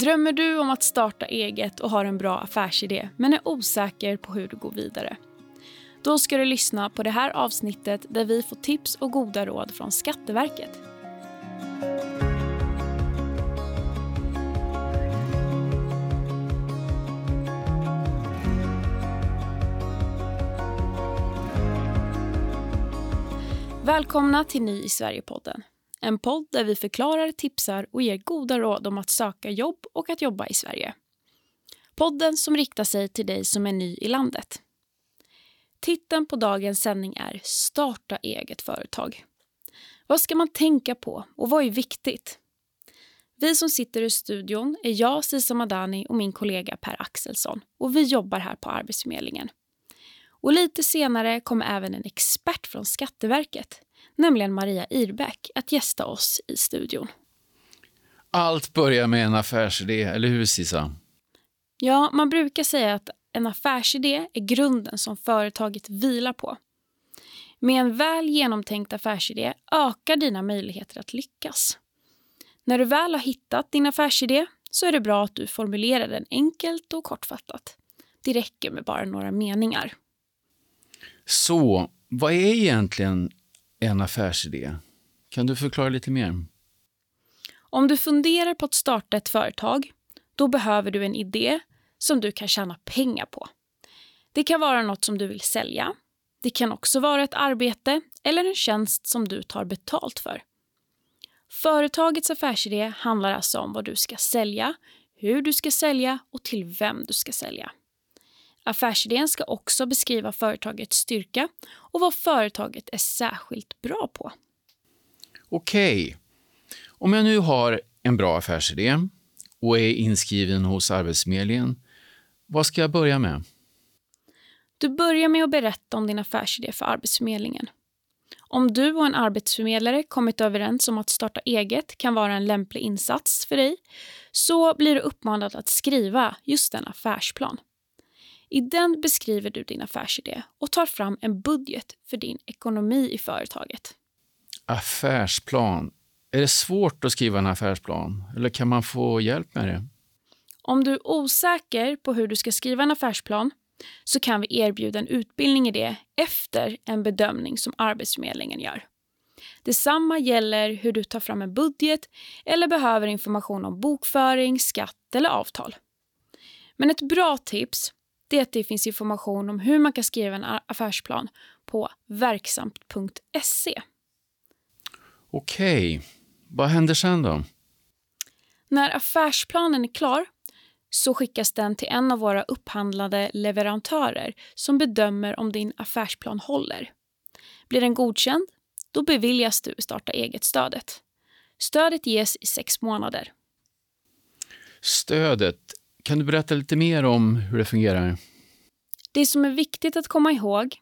Drömmer du om att starta eget och har en bra affärsidé men är osäker på hur du går vidare? Då ska du lyssna på det här avsnittet där vi får tips och goda råd från Skatteverket. Välkomna till Ny i Sverige-podden. En podd där vi förklarar, tipsar och ger goda råd om att söka jobb och att jobba i Sverige. Podden som riktar sig till dig som är ny i landet. Titeln på dagens sändning är Starta eget företag. Vad ska man tänka på och vad är viktigt? Vi som sitter i studion är jag, Sisa Madani och min kollega Per Axelsson och vi jobbar här på Arbetsförmedlingen. Och lite senare kommer även en expert från Skatteverket, nämligen Maria Irbäck, att gästa oss i studion. Allt börjar med en affärsidé, eller hur Sisa? Ja, man brukar säga att en affärsidé är grunden som företaget vilar på. Med en väl genomtänkt affärsidé ökar dina möjligheter att lyckas. När du väl har hittat din affärsidé så är det bra att du formulerar den enkelt och kortfattat. Det räcker med bara några meningar. Så, vad är egentligen en affärsidé? Kan du förklara lite mer? Om du funderar på att starta ett företag, då behöver du en idé som du kan tjäna pengar på. Det kan vara något som du vill sälja. Det kan också vara ett arbete eller en tjänst som du tar betalt för. Företagets affärsidé handlar alltså om vad du ska sälja, hur du ska sälja och till vem du ska sälja. Affärsidén ska också beskriva företagets styrka och vad företaget är särskilt bra på. Okej. Om jag nu har en bra affärsidé och är inskriven hos Arbetsförmedlingen, vad ska jag börja med? Du börjar med att berätta om din affärsidé för Arbetsförmedlingen. Om du och en arbetsförmedlare kommit överens om att starta eget kan vara en lämplig insats för dig så blir du uppmanad att skriva just en affärsplan. I den beskriver du din affärsidé och tar fram en budget för din ekonomi i företaget. Affärsplan. Är det svårt att skriva en affärsplan eller kan man få hjälp med det? Om du är osäker på hur du ska skriva en affärsplan så kan vi erbjuda en utbildning i det efter en bedömning som Arbetsförmedlingen gör. Detsamma gäller hur du tar fram en budget eller behöver information om bokföring, skatt eller avtal. Men ett bra tips det är att det finns information om hur man kan skriva en affärsplan på verksamt.se. Okej, vad händer sen då? När affärsplanen är klar så skickas den till en av våra upphandlade leverantörer som bedömer om din affärsplan håller. Blir den godkänd, då beviljas du starta eget-stödet. Stödet ges i sex månader. Stödet, kan du berätta lite mer om hur det fungerar? Det som är viktigt att komma ihåg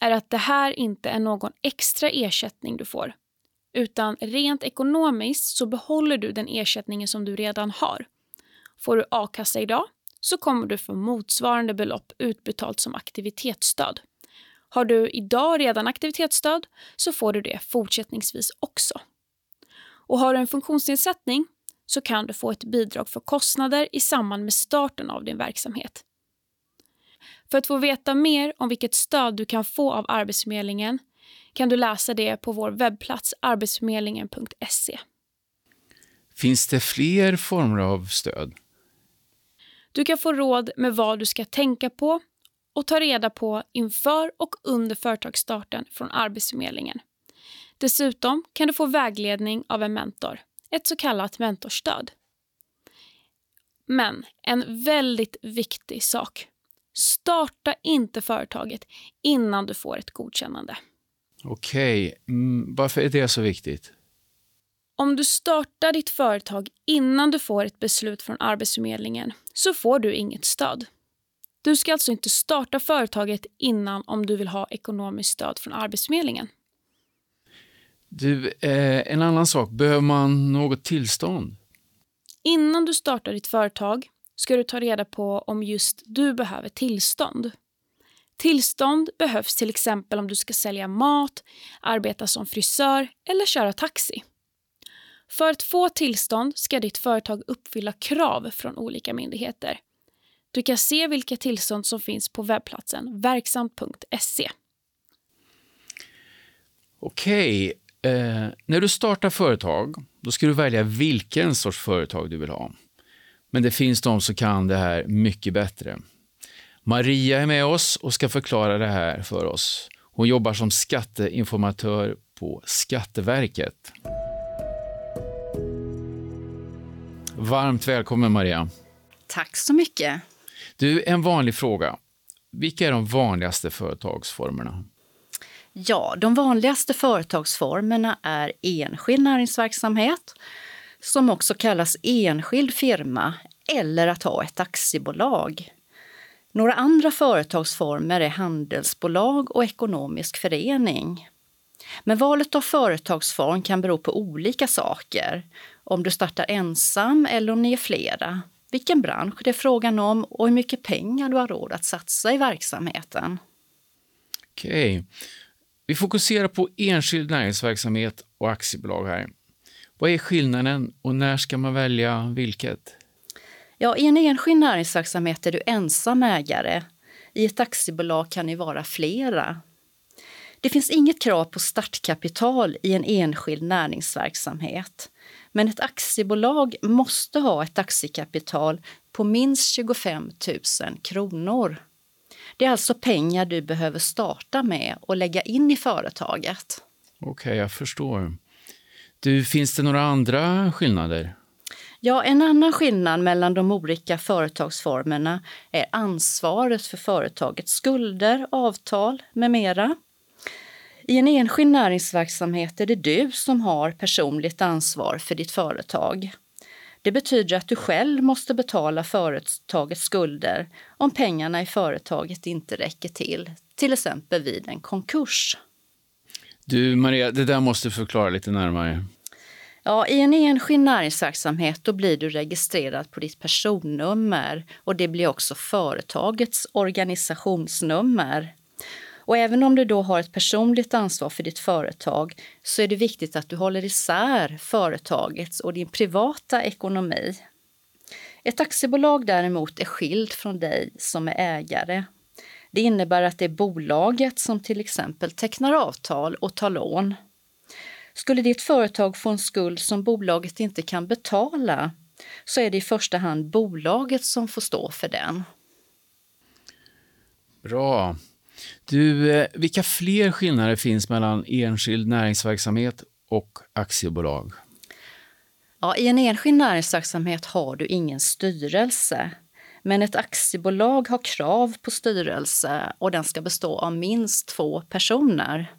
är att det här inte är någon extra ersättning du får. Utan rent ekonomiskt så behåller du den ersättningen som du redan har. Får du a-kassa idag så kommer du få motsvarande belopp utbetalt som aktivitetsstöd. Har du idag redan aktivitetsstöd så får du det fortsättningsvis också. Och har du en funktionsnedsättning så kan du få ett bidrag för kostnader i samband med starten av din verksamhet. För att få veta mer om vilket stöd du kan få av Arbetsförmedlingen kan du läsa det på vår webbplats arbetsförmedlingen.se. Finns det fler former av stöd? Du kan få råd med vad du ska tänka på och ta reda på inför och under företagsstarten från Arbetsförmedlingen. Dessutom kan du få vägledning av en mentor, ett så kallat mentorstöd. Men en väldigt viktig sak. Starta inte företaget innan du får ett godkännande. Okej, mm, varför är det så viktigt? Om du startar ditt företag innan du får ett beslut från Arbetsförmedlingen så får du inget stöd. Du ska alltså inte starta företaget innan om du vill ha ekonomiskt stöd från Arbetsförmedlingen. Du, eh, en annan sak. Behöver man något tillstånd? Innan du startar ditt företag ska du ta reda på om just du behöver tillstånd. Tillstånd behövs till exempel om du ska sälja mat, arbeta som frisör eller köra taxi. För att få tillstånd ska ditt företag uppfylla krav från olika myndigheter. Du kan se vilka tillstånd som finns på webbplatsen verksamt.se. Okej, eh, när du startar företag då ska du välja vilken sorts företag du vill ha. Men det finns de som kan det här mycket bättre. Maria är med oss och ska förklara det här för oss. Hon jobbar som skatteinformatör på Skatteverket. Varmt välkommen Maria. Tack så mycket. Du, en vanlig fråga. Vilka är de vanligaste företagsformerna? Ja, de vanligaste företagsformerna är enskild näringsverksamhet, som också kallas enskild firma, eller att ha ett aktiebolag. Några andra företagsformer är handelsbolag och ekonomisk förening. Men valet av företagsform kan bero på olika saker. Om du startar ensam eller om ni är flera. Vilken bransch det är frågan om och hur mycket pengar du har råd att satsa i verksamheten. Okej. Okay. Vi fokuserar på enskild näringsverksamhet och aktiebolag här. Vad är skillnaden och när ska man välja vilket? Ja, I en enskild näringsverksamhet är du ensam ägare. I ett aktiebolag kan ni vara flera. Det finns inget krav på startkapital i en enskild näringsverksamhet. Men ett aktiebolag måste ha ett aktiekapital på minst 25 000 kronor. Det är alltså pengar du behöver starta med och lägga in i företaget. Okej, okay, jag förstår. Du, finns det några andra skillnader? Ja, en annan skillnad mellan de olika företagsformerna är ansvaret för företagets skulder, avtal med mera. I en enskild näringsverksamhet är det du som har personligt ansvar för ditt företag. Det betyder att du själv måste betala företagets skulder om pengarna i företaget inte räcker till, till exempel vid en konkurs. Du Maria, det där måste du förklara lite närmare. Ja, I en enskild näringsverksamhet då blir du registrerad på ditt personnummer och det blir också företagets organisationsnummer. Och även om du då har ett personligt ansvar för ditt företag så är det viktigt att du håller isär företagets och din privata ekonomi. Ett aktiebolag däremot är skilt från dig som är ägare. Det innebär att det är bolaget som till exempel tecknar avtal och tar lån. Skulle ditt företag få en skuld som bolaget inte kan betala så är det i första hand bolaget som får stå för den. Bra. Du, eh, vilka fler skillnader finns mellan enskild näringsverksamhet och aktiebolag? Ja, I en enskild näringsverksamhet har du ingen styrelse. Men ett aktiebolag har krav på styrelse och den ska bestå av minst två personer.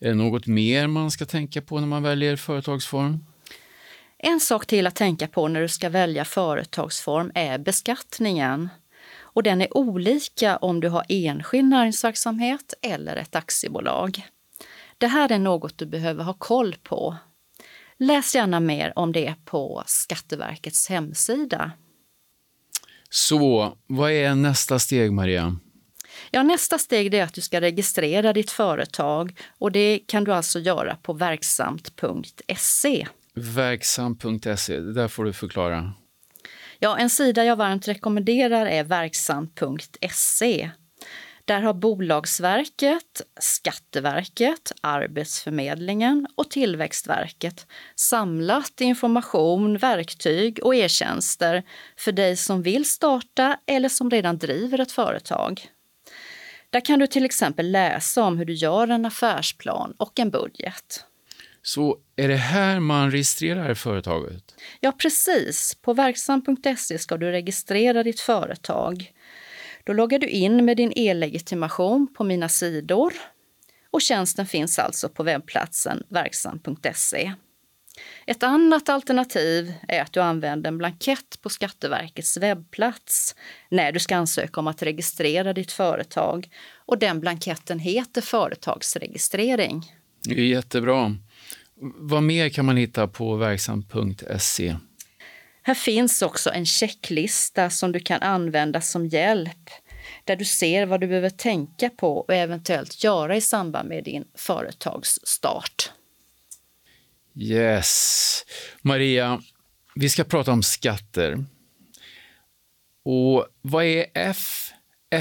Är det något mer man ska tänka på när man väljer företagsform? En sak till att tänka på när du ska välja företagsform är beskattningen. Och den är olika om du har enskild näringsverksamhet eller ett aktiebolag. Det här är något du behöver ha koll på. Läs gärna mer om det på Skatteverkets hemsida. Så, vad är nästa steg, Maria? Ja, nästa steg är att du ska registrera ditt företag och det kan du alltså göra på verksamt.se. Verksamt.se, det där får du förklara. Ja, en sida jag varmt rekommenderar är verksamt.se. Där har Bolagsverket, Skatteverket, Arbetsförmedlingen och Tillväxtverket samlat information, verktyg och e-tjänster för dig som vill starta eller som redan driver ett företag. Där kan du till exempel läsa om hur du gör en affärsplan och en budget. Så är det här man registrerar företaget? Ja, precis. På verksam.se ska du registrera ditt företag. Då loggar du in med din e-legitimation på mina sidor och tjänsten finns alltså på webbplatsen verksam.se. Ett annat alternativ är att du använder en blankett på Skatteverkets webbplats när du ska ansöka om att registrera ditt företag. Och den blanketten heter företagsregistrering. Det är jättebra. Vad mer kan man hitta på verksam.se? Här finns också en checklista som du kan använda som hjälp där du ser vad du behöver tänka på och eventuellt göra i samband med din företagsstart. Yes. Maria, vi ska prata om skatter. Och vad är F,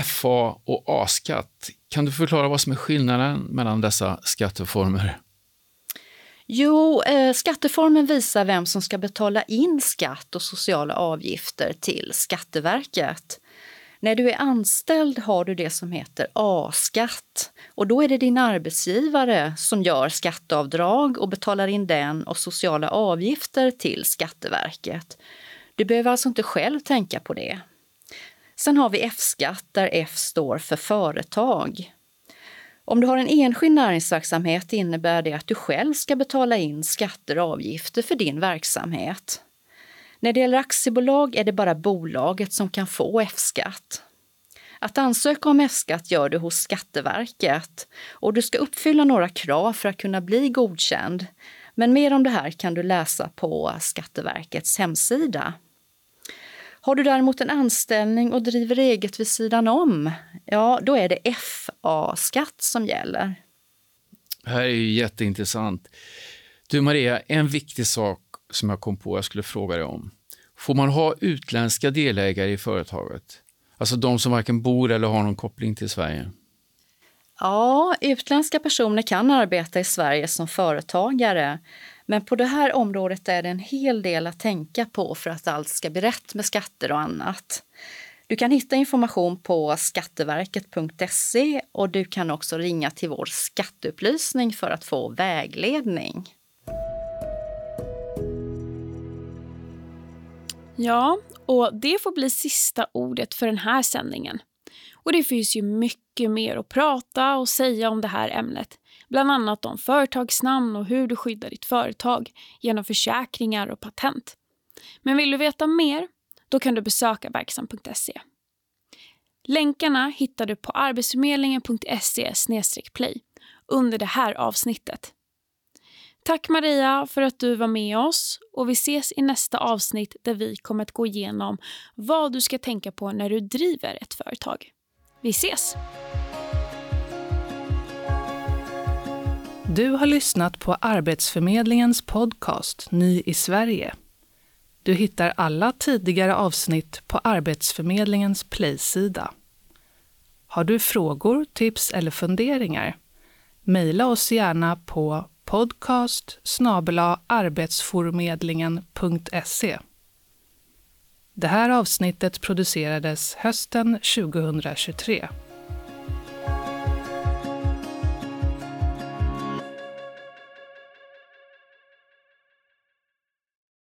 FA och A-skatt? Kan du förklara vad som är skillnaden mellan dessa skatteformer? Jo, eh, skatteformen visar vem som ska betala in skatt och sociala avgifter till Skatteverket. När du är anställd har du det som heter A-skatt och då är det din arbetsgivare som gör skatteavdrag och betalar in den och sociala avgifter till Skatteverket. Du behöver alltså inte själv tänka på det. Sen har vi F-skatt där F står för företag. Om du har en enskild näringsverksamhet innebär det att du själv ska betala in skatter och avgifter för din verksamhet. När det gäller aktiebolag är det bara bolaget som kan få F-skatt. Att ansöka om F-skatt gör du hos Skatteverket och du ska uppfylla några krav för att kunna bli godkänd. Men mer om det här kan du läsa på Skatteverkets hemsida. Har du däremot en anställning och driver eget vid sidan om, ja, då är det FA-skatt som gäller. Det här är ju jätteintressant. Du Maria, en viktig sak som jag kom på jag skulle fråga dig om. Får man ha utländska delägare i företaget? Alltså de som varken bor eller har någon koppling till Sverige? Ja, utländska personer kan arbeta i Sverige som företagare. Men på det här området är det en hel del att tänka på för att allt ska bli rätt med skatter och annat. Du kan hitta information på skatteverket.se och du kan också ringa till vår skatteupplysning för att få vägledning. Ja, och det får bli sista ordet för den här sändningen. Och det finns ju mycket mer att prata och säga om det här ämnet. Bland annat om företagsnamn och hur du skyddar ditt företag genom försäkringar och patent. Men vill du veta mer? Då kan du besöka verksam.se. Länkarna hittar du på arbetsförmedlingen.se play under det här avsnittet. Tack Maria för att du var med oss och vi ses i nästa avsnitt där vi kommer att gå igenom vad du ska tänka på när du driver ett företag. Vi ses! Du har lyssnat på Arbetsförmedlingens podcast Ny i Sverige. Du hittar alla tidigare avsnitt på Arbetsförmedlingens Play-sida. Har du frågor, tips eller funderingar? Mejla oss gärna på podcast arbetsformedlingen.se. Det här avsnittet producerades hösten 2023.